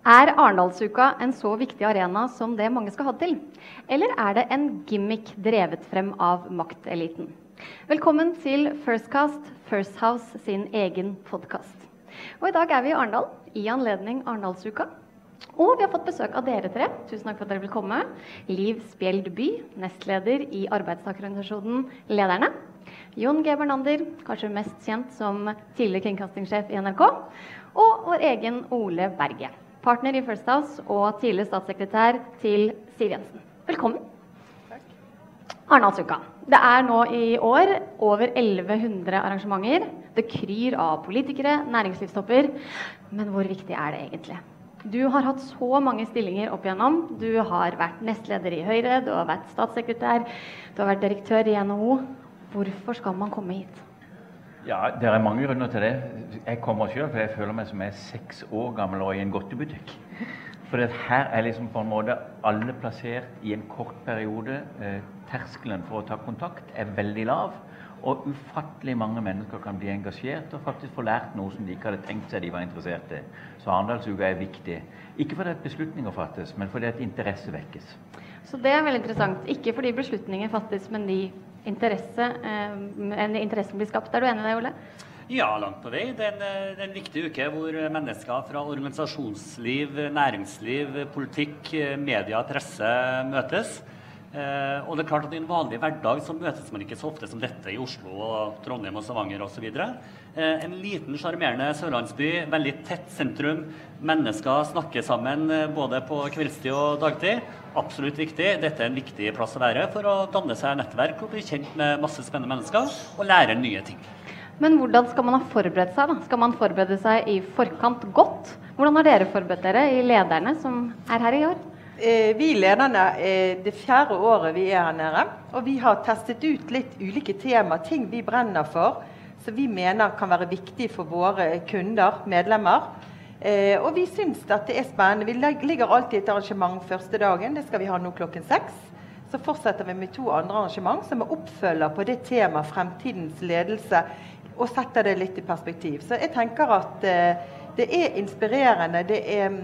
Er Arendalsuka en så viktig arena som det mange skal ha til? Eller er det en gimmick drevet frem av makteliten? Velkommen til Firstcast, First House sin egen podkast. I dag er vi i Arendal i anledning Arendalsuka. Og vi har fått besøk av dere tre. Tusen takk for at dere vil komme. Liv Spjeld By, nestleder i arbeidstakerorganisasjonen Lederne. Jon G. Bernander, kanskje mest kjent som tidligere kringkastingssjef i NRK. Og vår egen Ole Berge partner i First House og tidligere statssekretær til Siv Jensen. Velkommen. Arendalsuka. Det er nå i år over 1100 arrangementer. Det kryr av politikere, næringslivstopper. Men hvor viktig er det egentlig? Du har hatt så mange stillinger opp igjennom. Du har vært nestleder i Høyre, du har vært statssekretær, du har vært direktør i NHO. Hvorfor skal man komme hit? Ja, Det er mange grunner til det. Jeg kommer sjøl for jeg føler meg som jeg er seks år gammel og i en godtebutikk. For her er liksom på en måte alle plassert i en kort periode. Eh, terskelen for å ta kontakt er veldig lav. Og ufattelig mange mennesker kan bli engasjert og faktisk få lært noe som de ikke hadde tenkt seg de var interessert i. Så Arendalsuka er viktig. Ikke fordi at beslutninger fattes, men fordi at interesse vekkes. Så det er veldig interessant. Ikke fordi beslutninger fattes, men de interesse, eh, en interesse blir skapt. Er du enig i det, Ole? Ja, langt på vei. Det er, en, det er en viktig uke hvor mennesker fra organisasjonsliv, næringsliv, politikk, media, presse møtes. Eh, og det er klart at I en vanlig hverdag så møtes man ikke så ofte som dette i Oslo, og Trondheim og Stavanger osv. Eh, en liten, sjarmerende sørlandsby, veldig tett sentrum. Mennesker snakker sammen eh, både på kveldstid og dagtid. Absolutt viktig. Dette er en viktig plass å være for å danne seg nettverk og bli kjent med masse spennende mennesker og lære nye ting. Men hvordan skal man ha forberedt seg? da? Skal man forberede seg i forkant godt? Hvordan har dere forberedt dere i lederne som er her i år? Eh, vi lederne er det fjerde året vi er her nede. Og vi har testet ut litt ulike tema, ting vi brenner for, som vi mener kan være viktig for våre kunder, medlemmer. Eh, og vi syns at det er spennende. Vi ligger alltid et arrangement første dagen. Det skal vi ha nå klokken seks. Så fortsetter vi med to andre arrangement som er oppfølger på det temaet fremtidens ledelse, og setter det litt i perspektiv. Så jeg tenker at eh, det er inspirerende. Det er,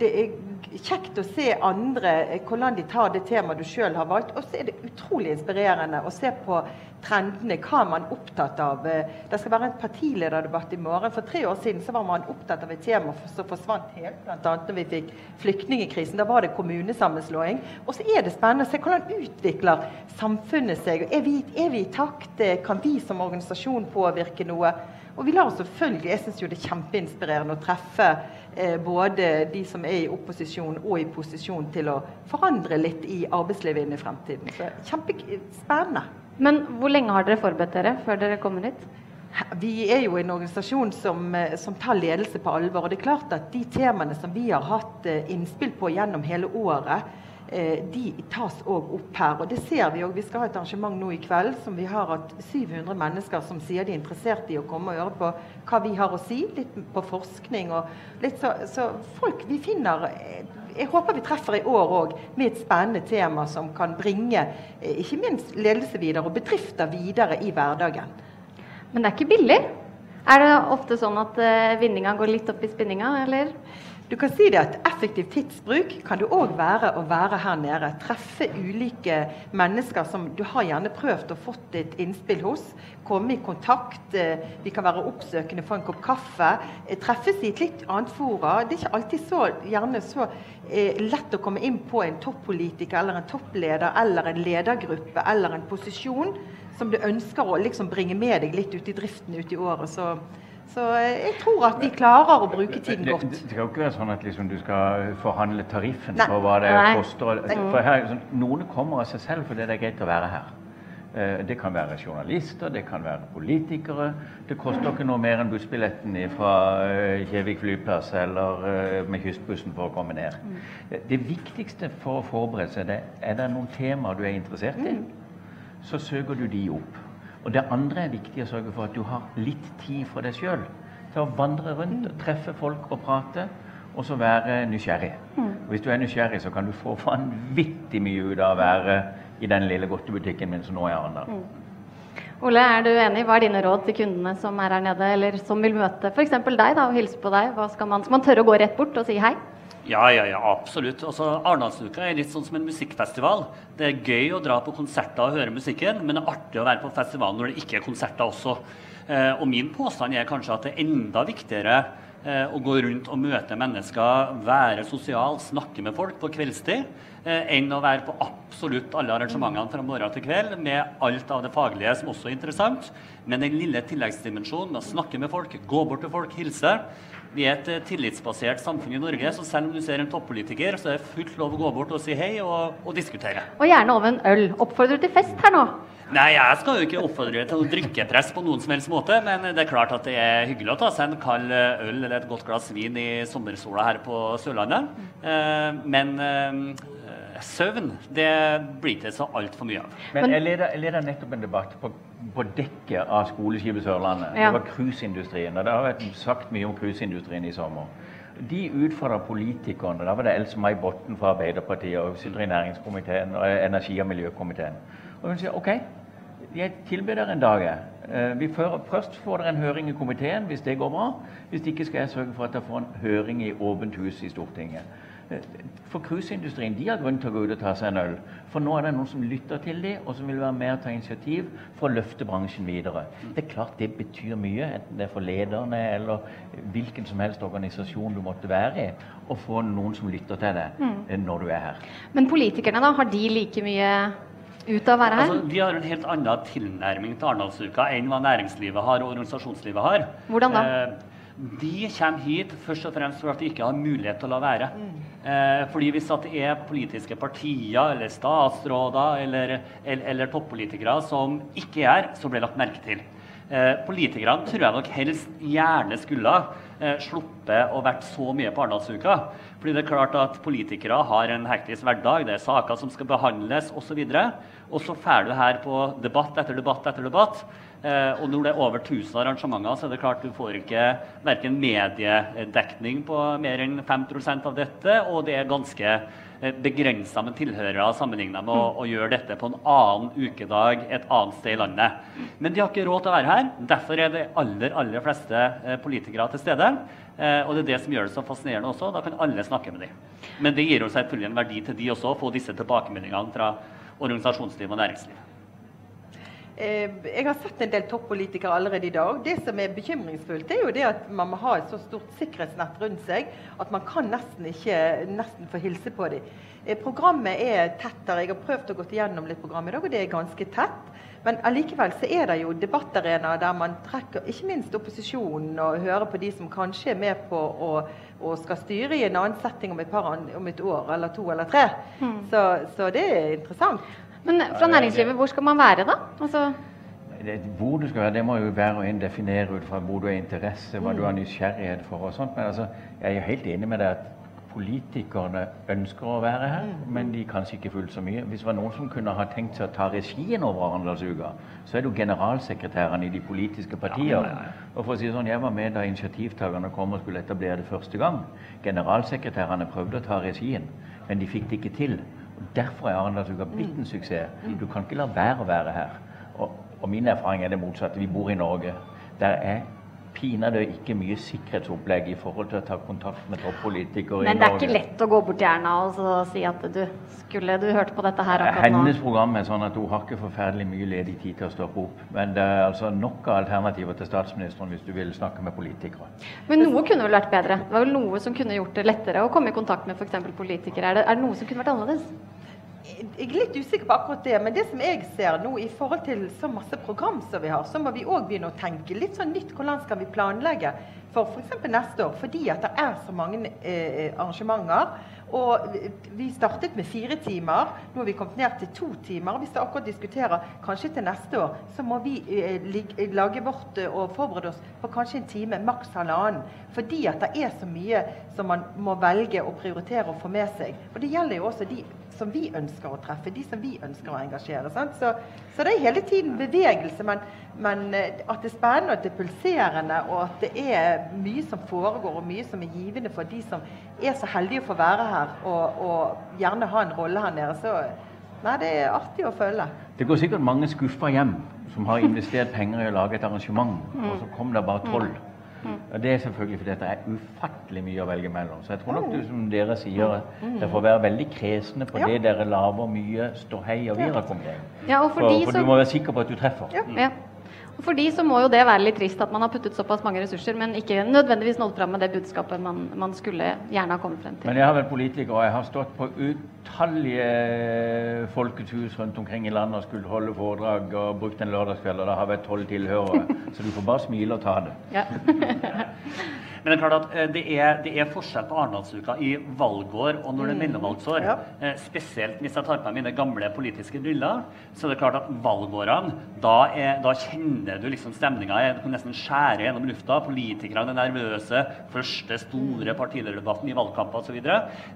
det er kjekt å se andre, eh, hvordan de tar det temaet du sjøl har valgt. Og så er det utrolig inspirerende å se på trendene, hva man er opptatt av. Eh, det skal være en partilederdebatt i morgen. For tre år siden så var man opptatt av et tema som forsvant helt, bl.a. når vi fikk flyktningkrisen. Da var det kommunesammenslåing. Og så er det spennende å se hvordan utvikler samfunnet seg. Er vi, er vi i takt? Kan vi som organisasjon påvirke noe? Og vi lar selvfølgelig, Jeg syns det er kjempeinspirerende å treffe eh, både de som er i opposisjon og i posisjon til å forandre litt i arbeidslivet inn i fremtiden. Så Kjempespennende. Men hvor lenge har dere forberedt dere før dere kommer hit? Vi er jo en organisasjon som, eh, som, tar ledelse på alvor. og det er klart at De temaene som vi har hatt eh, innspill på gjennom hele året, Eh, de tas òg opp her. Og det ser vi òg. Vi skal ha et arrangement nå i kveld som vi har hatt 700 mennesker som sier de er interessert i å komme og høre på hva vi har å si. Litt på forskning og litt så, så folk vi finner eh, jeg håper vi treffer i år òg med et spennende tema som kan bringe eh, ikke minst ledelse videre og bedrifter videre i hverdagen. Men det er ikke billig? Er det ofte sånn at vinninga går litt opp i spinninga, eller? Du kan si det at Effektiv tidsbruk kan det òg være å være her nede. Treffe ulike mennesker som du har gjerne prøvd å fått et innspill hos. Komme i kontakt. Eh, vi kan være oppsøkende, få en kopp kaffe. Eh, treffes i et litt annet fora. Det er ikke alltid så, gjerne så eh, lett å komme inn på en toppolitiker eller en toppleder eller en ledergruppe eller en posisjon som du ønsker å liksom bringe med deg litt ut i driften ut i året. Så så eh, jeg tror at de klarer å bruke tiden godt. Det, det skal jo ikke være sånn at liksom du skal forhandle tariffen Nei. for hva det Nei. koster. For her, sånn, noen kommer av seg selv fordi det er greit å være her. Eh, det kan være journalister, det kan være politikere. Det koster ikke noe mer enn bussbilletten fra eh, Kjevik flyplass eller med kystbussen for å komme ned. Mm. Det viktigste for å forberede seg, det er det noen temaer du er interessert i, mm. så søker du de opp. Og det andre er viktig å sørge for at du har litt tid for deg sjøl. Til å vandre rundt, og treffe folk og prate, og så være nysgjerrig. Mm. Og hvis du er nysgjerrig, så kan du få vanvittig mye ut av å være i den lille godtebutikken min som nå er Arendal. Mm. Ole, er du enig? Hva er dine råd til kundene som er her nede, eller som vil møte f.eks. deg da, og hilse på deg? Skal, man, skal man tørre å gå rett bort og si hei? Ja, ja, ja, absolutt. Altså, Arendalsuka er litt sånn som en musikkfestival. Det er gøy å dra på konserter og høre musikken, men det er artig å være på festivalen når det ikke er konserter også. Eh, og min påstand er kanskje at det er enda viktigere eh, å gå rundt og møte mennesker, være sosial, snakke med folk på kveldstid, eh, enn å være på absolutt alle arrangementene fra morgen til kveld med alt av det faglige som også er interessant. Men den lille tilleggsdimensjonen med å snakke med folk, gå bort til folk, hilse. Vi er et eh, tillitsbasert samfunn i Norge, så selv om du ser en toppolitiker, så er det fullt lov å gå bort og si hei og, og diskutere. Og gjerne over en øl. Oppfordrer du til fest her nå? Nei, jeg skal jo ikke oppfordre til å drikkepress på noen som helst måte, men det er klart at det er hyggelig å ta seg en kald øl eller et godt glass vin i sommersola her på Sørlandet. Eh, men eh, søvn, det blir det så altfor mye av. Men jeg leder, jeg leder nettopp en debatt på, på dekket av skoleskipet Sørlandet. Ja. Det var cruiseindustrien. Og det har vært sagt mye om cruiseindustrien i sommer. De utfordra politikerne. Da var det Else-May Botten fra Arbeiderpartiet og sitter i næringskomiteen og energi- og miljøkomiteen. Og hun sier OK, jeg tilbyr dere en dag. Vi får, først får dere en høring i komiteen hvis det går bra. Hvis ikke skal jeg sørge for at dere får en høring i åpent hus i Stortinget. For cruiseindustrien de har grunn til å gå ut og ta seg en øl. For nå er det noen som lytter til dem, og som vil være med og ta initiativ for å løfte bransjen videre. Det er klart det betyr mye, enten det er for lederne eller hvilken som helst organisasjon du måtte være i, å få noen som lytter til deg mm. Eh, når du er her. Men politikerne, da, har de like mye ut av å være her? Altså, vi har en helt annen tilnærming til Arendalsuka enn hva næringslivet har og organisasjonslivet har. Hvordan da? Eh, de kommer hit først og fremst for at de ikke har mulighet til å la være. Eh, fordi Hvis det er politiske partier eller statsråder eller, eller, eller toppolitikere som ikke er her, så blir det lagt merke til. Eh, politikerne tror jeg nok helst gjerne skulle sluppet å vært så mye på Arendalsuka. Fordi det er klart at politikere har en hektisk hverdag, det er saker som skal behandles osv. Og så drar du her på debatt etter debatt etter debatt. Eh, og når det er over 1000 arrangementer, så er det klart du får ikke verken mediedekning på mer enn 5% av dette, og det er ganske Eh, begrensa med tilhørere sammenligna med å, å, gjøre dette på en annen ukedag et annet sted i landet. Men de har ikke råd til å være her. Derfor er de aller, aller fleste eh, politikere til stede. Eh, og det er det som gjør det så fascinerende også. Da kan alle snakke med dem. Men det gir jo selvfølgelig en verdi til de også, å få disse tilbakemeldingene fra organisasjonsliv og næringsliv. Eh, jeg har sett en del toppolitikere allerede i dag. Det som er bekymringsfullt, er jo det at man må ha et så stort sikkerhetsnett rundt seg at man kan nesten ikke nesten få hilse på dem. Eh, programmet er tettere. Jeg har prøvd å gå igjennom litt program i dag, og det er ganske tett. Men allikevel så er det jo debattarenaer der man trekker ikke minst opposisjonen og hører på de som kanskje er med på å, å skal styre i en annen setting om et, par, om et år eller to eller tre. Mm. Så, så det er interessant. Men fra næringslivet, hvor skal man være da? Altså det, hvor du skal være, det må jo hver og en definere ut fra hvor du har interesse, hva du har nysgjerrighet for og sånt. Men altså, jeg er jo helt enig med deg at politikerne ønsker å være her, mm. men de kanskje ikke fullt så mye. Hvis det var noen som kunne ha tenkt seg å ta regien over Arendalsuka, så er det jo generalsekretærene i de politiske partier. Og for å si det sånn, Jeg var med da initiativtakerne kom og skulle etablere det første gang. Generalsekretærene prøvde å ta regien, men de fikk det ikke til. Derfor er Arendalsuka blitt en suksess. Du kan ikke la være å være her. Og, og min erfaring er det motsatte. Vi bor i Norge. Der er pinadø ikke mye sikkerhetsopplegg i forhold til å ta kontakt med toppolitikere i Norge. Men det er ikke lett å gå bort til Erna og si at du skulle du hørte på dette her akkurat nå? Hennes program er sånn at hun har ikke forferdelig mye ledig tid til å stoppe opp. Men det er altså nok av alternativer til statsministeren hvis du vil snakke med politikere. Men noe kunne vel vært bedre? Det var vel noe som kunne gjort det lettere å komme i kontakt med f.eks. politikere. Er det, er det noe som kunne vært annerledes? Jeg er litt usikker på akkurat det, men det som jeg ser nå i forhold til så masse program som vi har, så må vi òg begynne å tenke litt sånn nytt. Hvordan skal vi planlegge for f.eks. neste år? Fordi at det er så mange eh, arrangementer. Og vi startet med fire timer. Nå har vi kommet ned til to timer. Hvis vi akkurat diskuterer kanskje til neste år, så må vi eh, lage vårt eh, og forberede oss på kanskje en time, maks halvannen. Fordi at det er så mye som man må velge å prioritere og få med seg. Og det gjelder jo også de som vi ønsker å treffe, de som vi ønsker å engasjere. Så, så, det er hele tiden bevegelse, men, men, eh, at det er spennende, at det er pulserende, og at det er mye som foregår, og mye som er givende for de som er så heldige å få være her og, og gjerne ha en rolle her nede, så, Nei, det er artig å følge. Det går sikkert mange skuffa hjem som har investert penger i å lage et arrangement, mm. og så kom det bare tolv. Mm. Og Det er selvfølgelig fordi det er ufattelig mye å velge mellom. Så jeg tror nok du, som dere sier, dere får være veldig kresne på det dere lager mye ståhei og virrakomring. Ja, for, for, for, du må være sikker på at du treffer. Ja. For de så må jo det være litt trist at man har puttet såpass mange ressurser, men ikke nødvendigvis nådd fram med det budskapet man, man, skulle gjerne ha kommet frem til. Men jeg har vært politiker, og jeg har stått på utallige Folkets rundt omkring i landet og skulle holde foredrag og brukt en lørdagskveld, og da har vi tolv tilhørere. Så du får bare smile og ta det. Ja. Men det er klart at eh, det er, det er forskjell på Arendalsuka i valgår og når det er mm. mellomvalgsår. Ja. Eh, spesielt hvis jeg tar på meg mine gamle politiske briller, så er det klart at valgårene, da, er, da kjenner du liksom stemninga. Du kan nesten skjære gjennom lufta. Politikerne er nervøse. Første store partilederdebatten i valgkamper osv.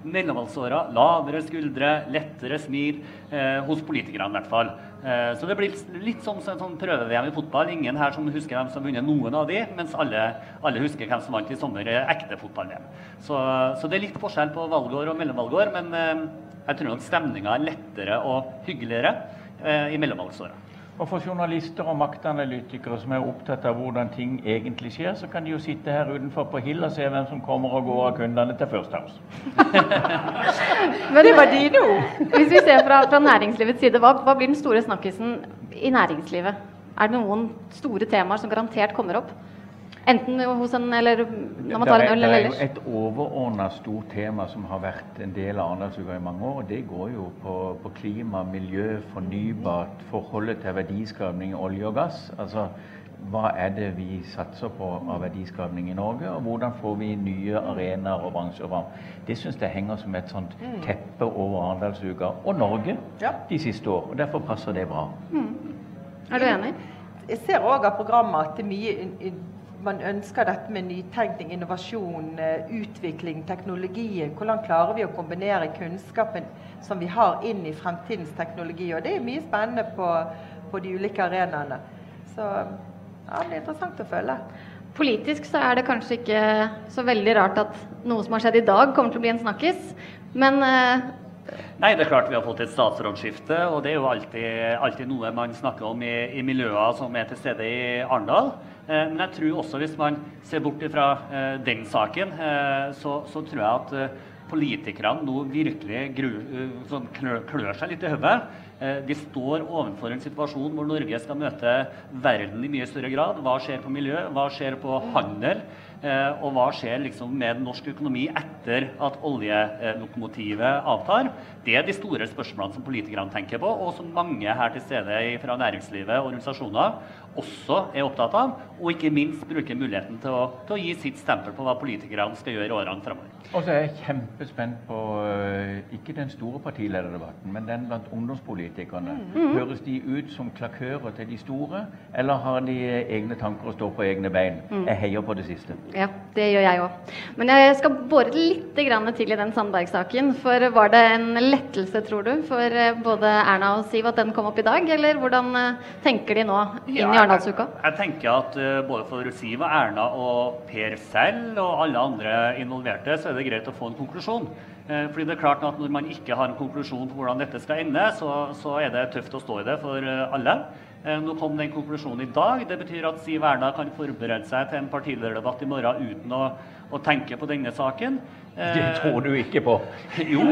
Mellomvalgsåra lavere skuldre, lettere smil. Eh, hos politikerne i hvert fall. Eh, så det blir litt som en sånn prøve-VM i fotball. Ingen her som husker hvem som har vunnet noen av de, mens alle, alle husker hvem som vant i sommer ekte fotball-VM. Så, så, det er litt forskjell på valgår og mellomvalgår, men eh, jeg tror nok stemninga er lettere og hyggeligere eh, i mellomvalgsåra. Og for journalister og maktanalytikere som er opptatt av hvordan ting egentlig skjer, så kan de jo sitte her utenfor på Hill og se hvem som kommer og går av kundene til First House. Men det var dine ord. Hvis vi ser fra, fra næringslivets side, hva, hva, blir den store snakkisen i næringslivet? Er det noen store temaer som garantert kommer opp? Enten hos en eller når man tar en øl eller ellers? Det er jo et overordna stort tema som har vært en del av Arendalsuka i mange år. og Det går jo på, på, klima, miljø, fornybart, forholdet til verdiskapning, olje og gass. Altså, hva er det vi satser på av verdiskapning i Norge, og hvordan får vi nye arenaer og bransjer fram. Det syns jeg henger som et sånt mm. teppe over Arendalsuka og Norge de siste år. og Derfor passer det bra. Mm. Er du enig? Jeg ser òg av programmet at det er mye man ønsker dette med nytenkning, innovasjon, eh, utvikling, teknologien. Hvordan klarer vi å kombinere kunnskapen som vi har, inn i fremtidens teknologi? Og det er mye spennende på, på de ulike arenaene. Så ja, det blir interessant å følge. Politisk så er det kanskje ikke så veldig rart at noe som har skjedd i dag, kommer til å bli en snakkis. Men uh Nei, det er klart vi har fått et statsrådsskifte, og det er jo alltid, alltid noe man snakker om i, i miljøer som er til stede i Arendal. Eh, men jeg tror også hvis man ser bort fra eh, den saken, eh, så, så, tror jeg at politikerne nå virkelig gru, sånn klør, klør, seg litt i hodet. De står overfor en situasjon hvor Norge skal møte verden i mye større grad. Hva skjer på miljø? Hva skjer på handel? Og hva skjer liksom med norsk økonomi etter at oljelokomotivet avtar? Det er de store spørsmålene som politikerne tenker på, og som mange her til stede fra næringslivet og organisasjoner også er opptatt av, og ikke minst bruker muligheten til å, til å gi sitt stempel på hva politikerne skal gjøre i årene framover. Og så er jeg kjempespent på uh, ikke den store partilederdebatten, men den blant ungdomspolitikerne. Mm. Høres de ut som klakører til de store, eller har de egne tanker og står på egne bein? Mm. Jeg heier på det siste. Ja, det gjør jeg òg. Men jeg skal bore litt til i den Sandberg-saken. For var det en lettelse, tror du, for eh, både Erna og Siv at den kom opp i dag, eller hvordan tenker de nå inn ja, i Arendalsuka? Jeg, jeg tenker at uh, både for Siv og Erna og Per selv og alle andre involverte, så er det greit å få en konklusjon. Uh, fordi det er klart at Når man ikke har en konklusjon på hvordan dette skal ende, så, så er det tøft å stå i det for uh, alle. Nå kom den konklusjonen i dag. Det betyr at Siv Erna kan forberede seg til en partilederdebatt i morgen uten å, å tenke på denne saken. Det tror du ikke på? Jo,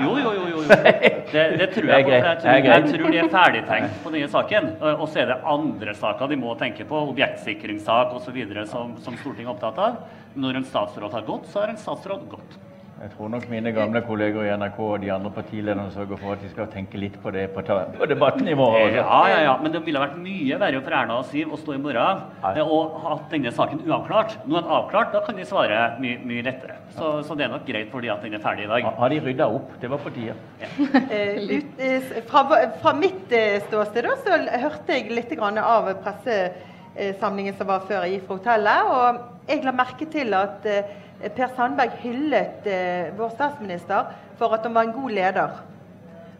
jo, jo. jo, jo. Det, det, tror jeg på. Jeg tror, jeg tror de er ferdigtenkt på denne saken. Og så er det andre saker de må tenke på, objektsikringssak osv., som, som Stortinget er opptatt av. Når en statsråd har gått, så har en statsråd gått. Jeg tror nok mine gamle kolleger i NRK og de andre partilederne sørger for at de skal tenke litt på det på, på debattnivå. Ja, ja, ja, men det ville vært mye verre for Erna og Siv å stå i morgen Nei. og ha denne saken uavklart. Nå er den avklart, da kan de svare mye, mye lettere. Så, så, det er nok greit for de at den er ferdig i dag. Har de rydda opp? Det var på tide. Ja. Eh, eh, fra, fra, mitt ståsted ståsted så hørte jeg litt av pressesamlingen som var før jeg gikk fra hotellet, og jeg la merke til at Per Sandberg hyllet eh, vår statsminister for at han var en god leder.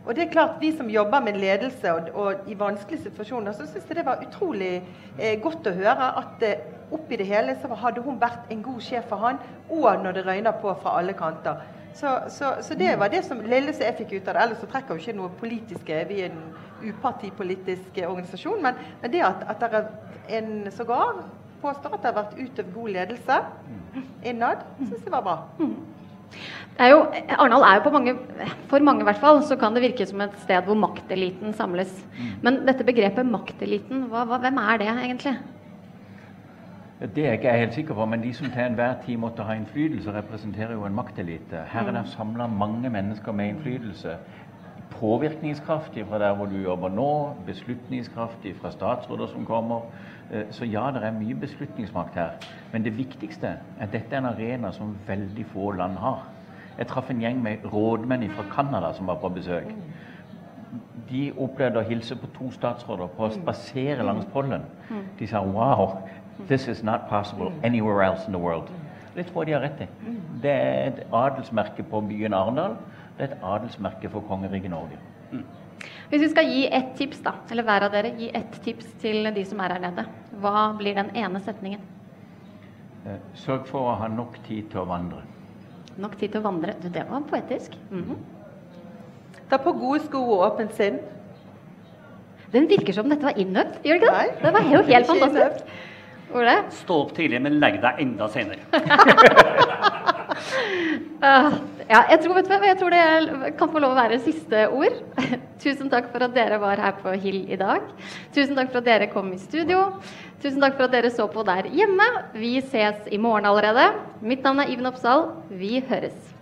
Og det er klart, Vi som jobber med ledelse og, og i vanskelige situasjoner, så syns jeg det var utrolig eh, godt å høre at eh, oppi det hele så hadde hun vært en god sjef for han, og når det røyner på fra alle kanter. Så, så, så, det var det som lille som jeg fikk ut av det. Ellers så trekker jo ikke noe politiske Vi er en upartipolitisk organisasjon. Men, men det at, at det er en sågar påstår at det har vært utøvd god ledelse innad, syns jeg var bra. Er jo, Arendal er jo på mange, for mange i hvert fall, så kan det virke som et sted hvor makteliten samles. Men dette begrepet makteliten, hva, hva, hvem er det egentlig? Det er ikke jeg helt sikker på, men de som til enhver tid måtte ha innflytelse, representerer jo en maktelite. Her er det mm. samla mange mennesker med innflytelse. Påvirkningskraftig fra der hvor du jobber nå, beslutningskraftig fra statsråder som kommer. Eh, så ja, det er mye beslutningsmakt her. Men det viktigste er at dette er en arena som veldig få land har. Jeg traff en gjeng med rådmenn fra Canada som var på besøk. De opplevde å hilse på to statsråder på å spasere langs pollen. De sa wow, This is not possible anywhere else in the world. Det tror jeg de har rett i. Det er et adelsmerke på byen Arendal. Det er et adelsmerke for kongeriket Norge. Mm. Hvis vi skal gi ett tips, da, eller hver av dere, gi ett tips til de som er her nede, hva blir den ene setningen? Eh, sørg for å ha nok tid til å vandre. Nok tid til å vandre. Du, det var poetisk. Mm -hmm. Ta på gode sko og åpent sinn. Den virker som dette var innøvd, gjør det ikke det? Det var jo helt fantastisk. Ole? Stå opp tidlig, men legg deg enda senere. uh, ja, jeg tror, du, jeg tror, det kan få lov å være siste ord. Tusen takk for at dere var her på Hill i dag. Tusen takk for at dere kom i studio. Tusen takk for at dere så på der hjemme. Vi ses i morgen allerede. Mitt navn er Iven Oppsal. Vi høres.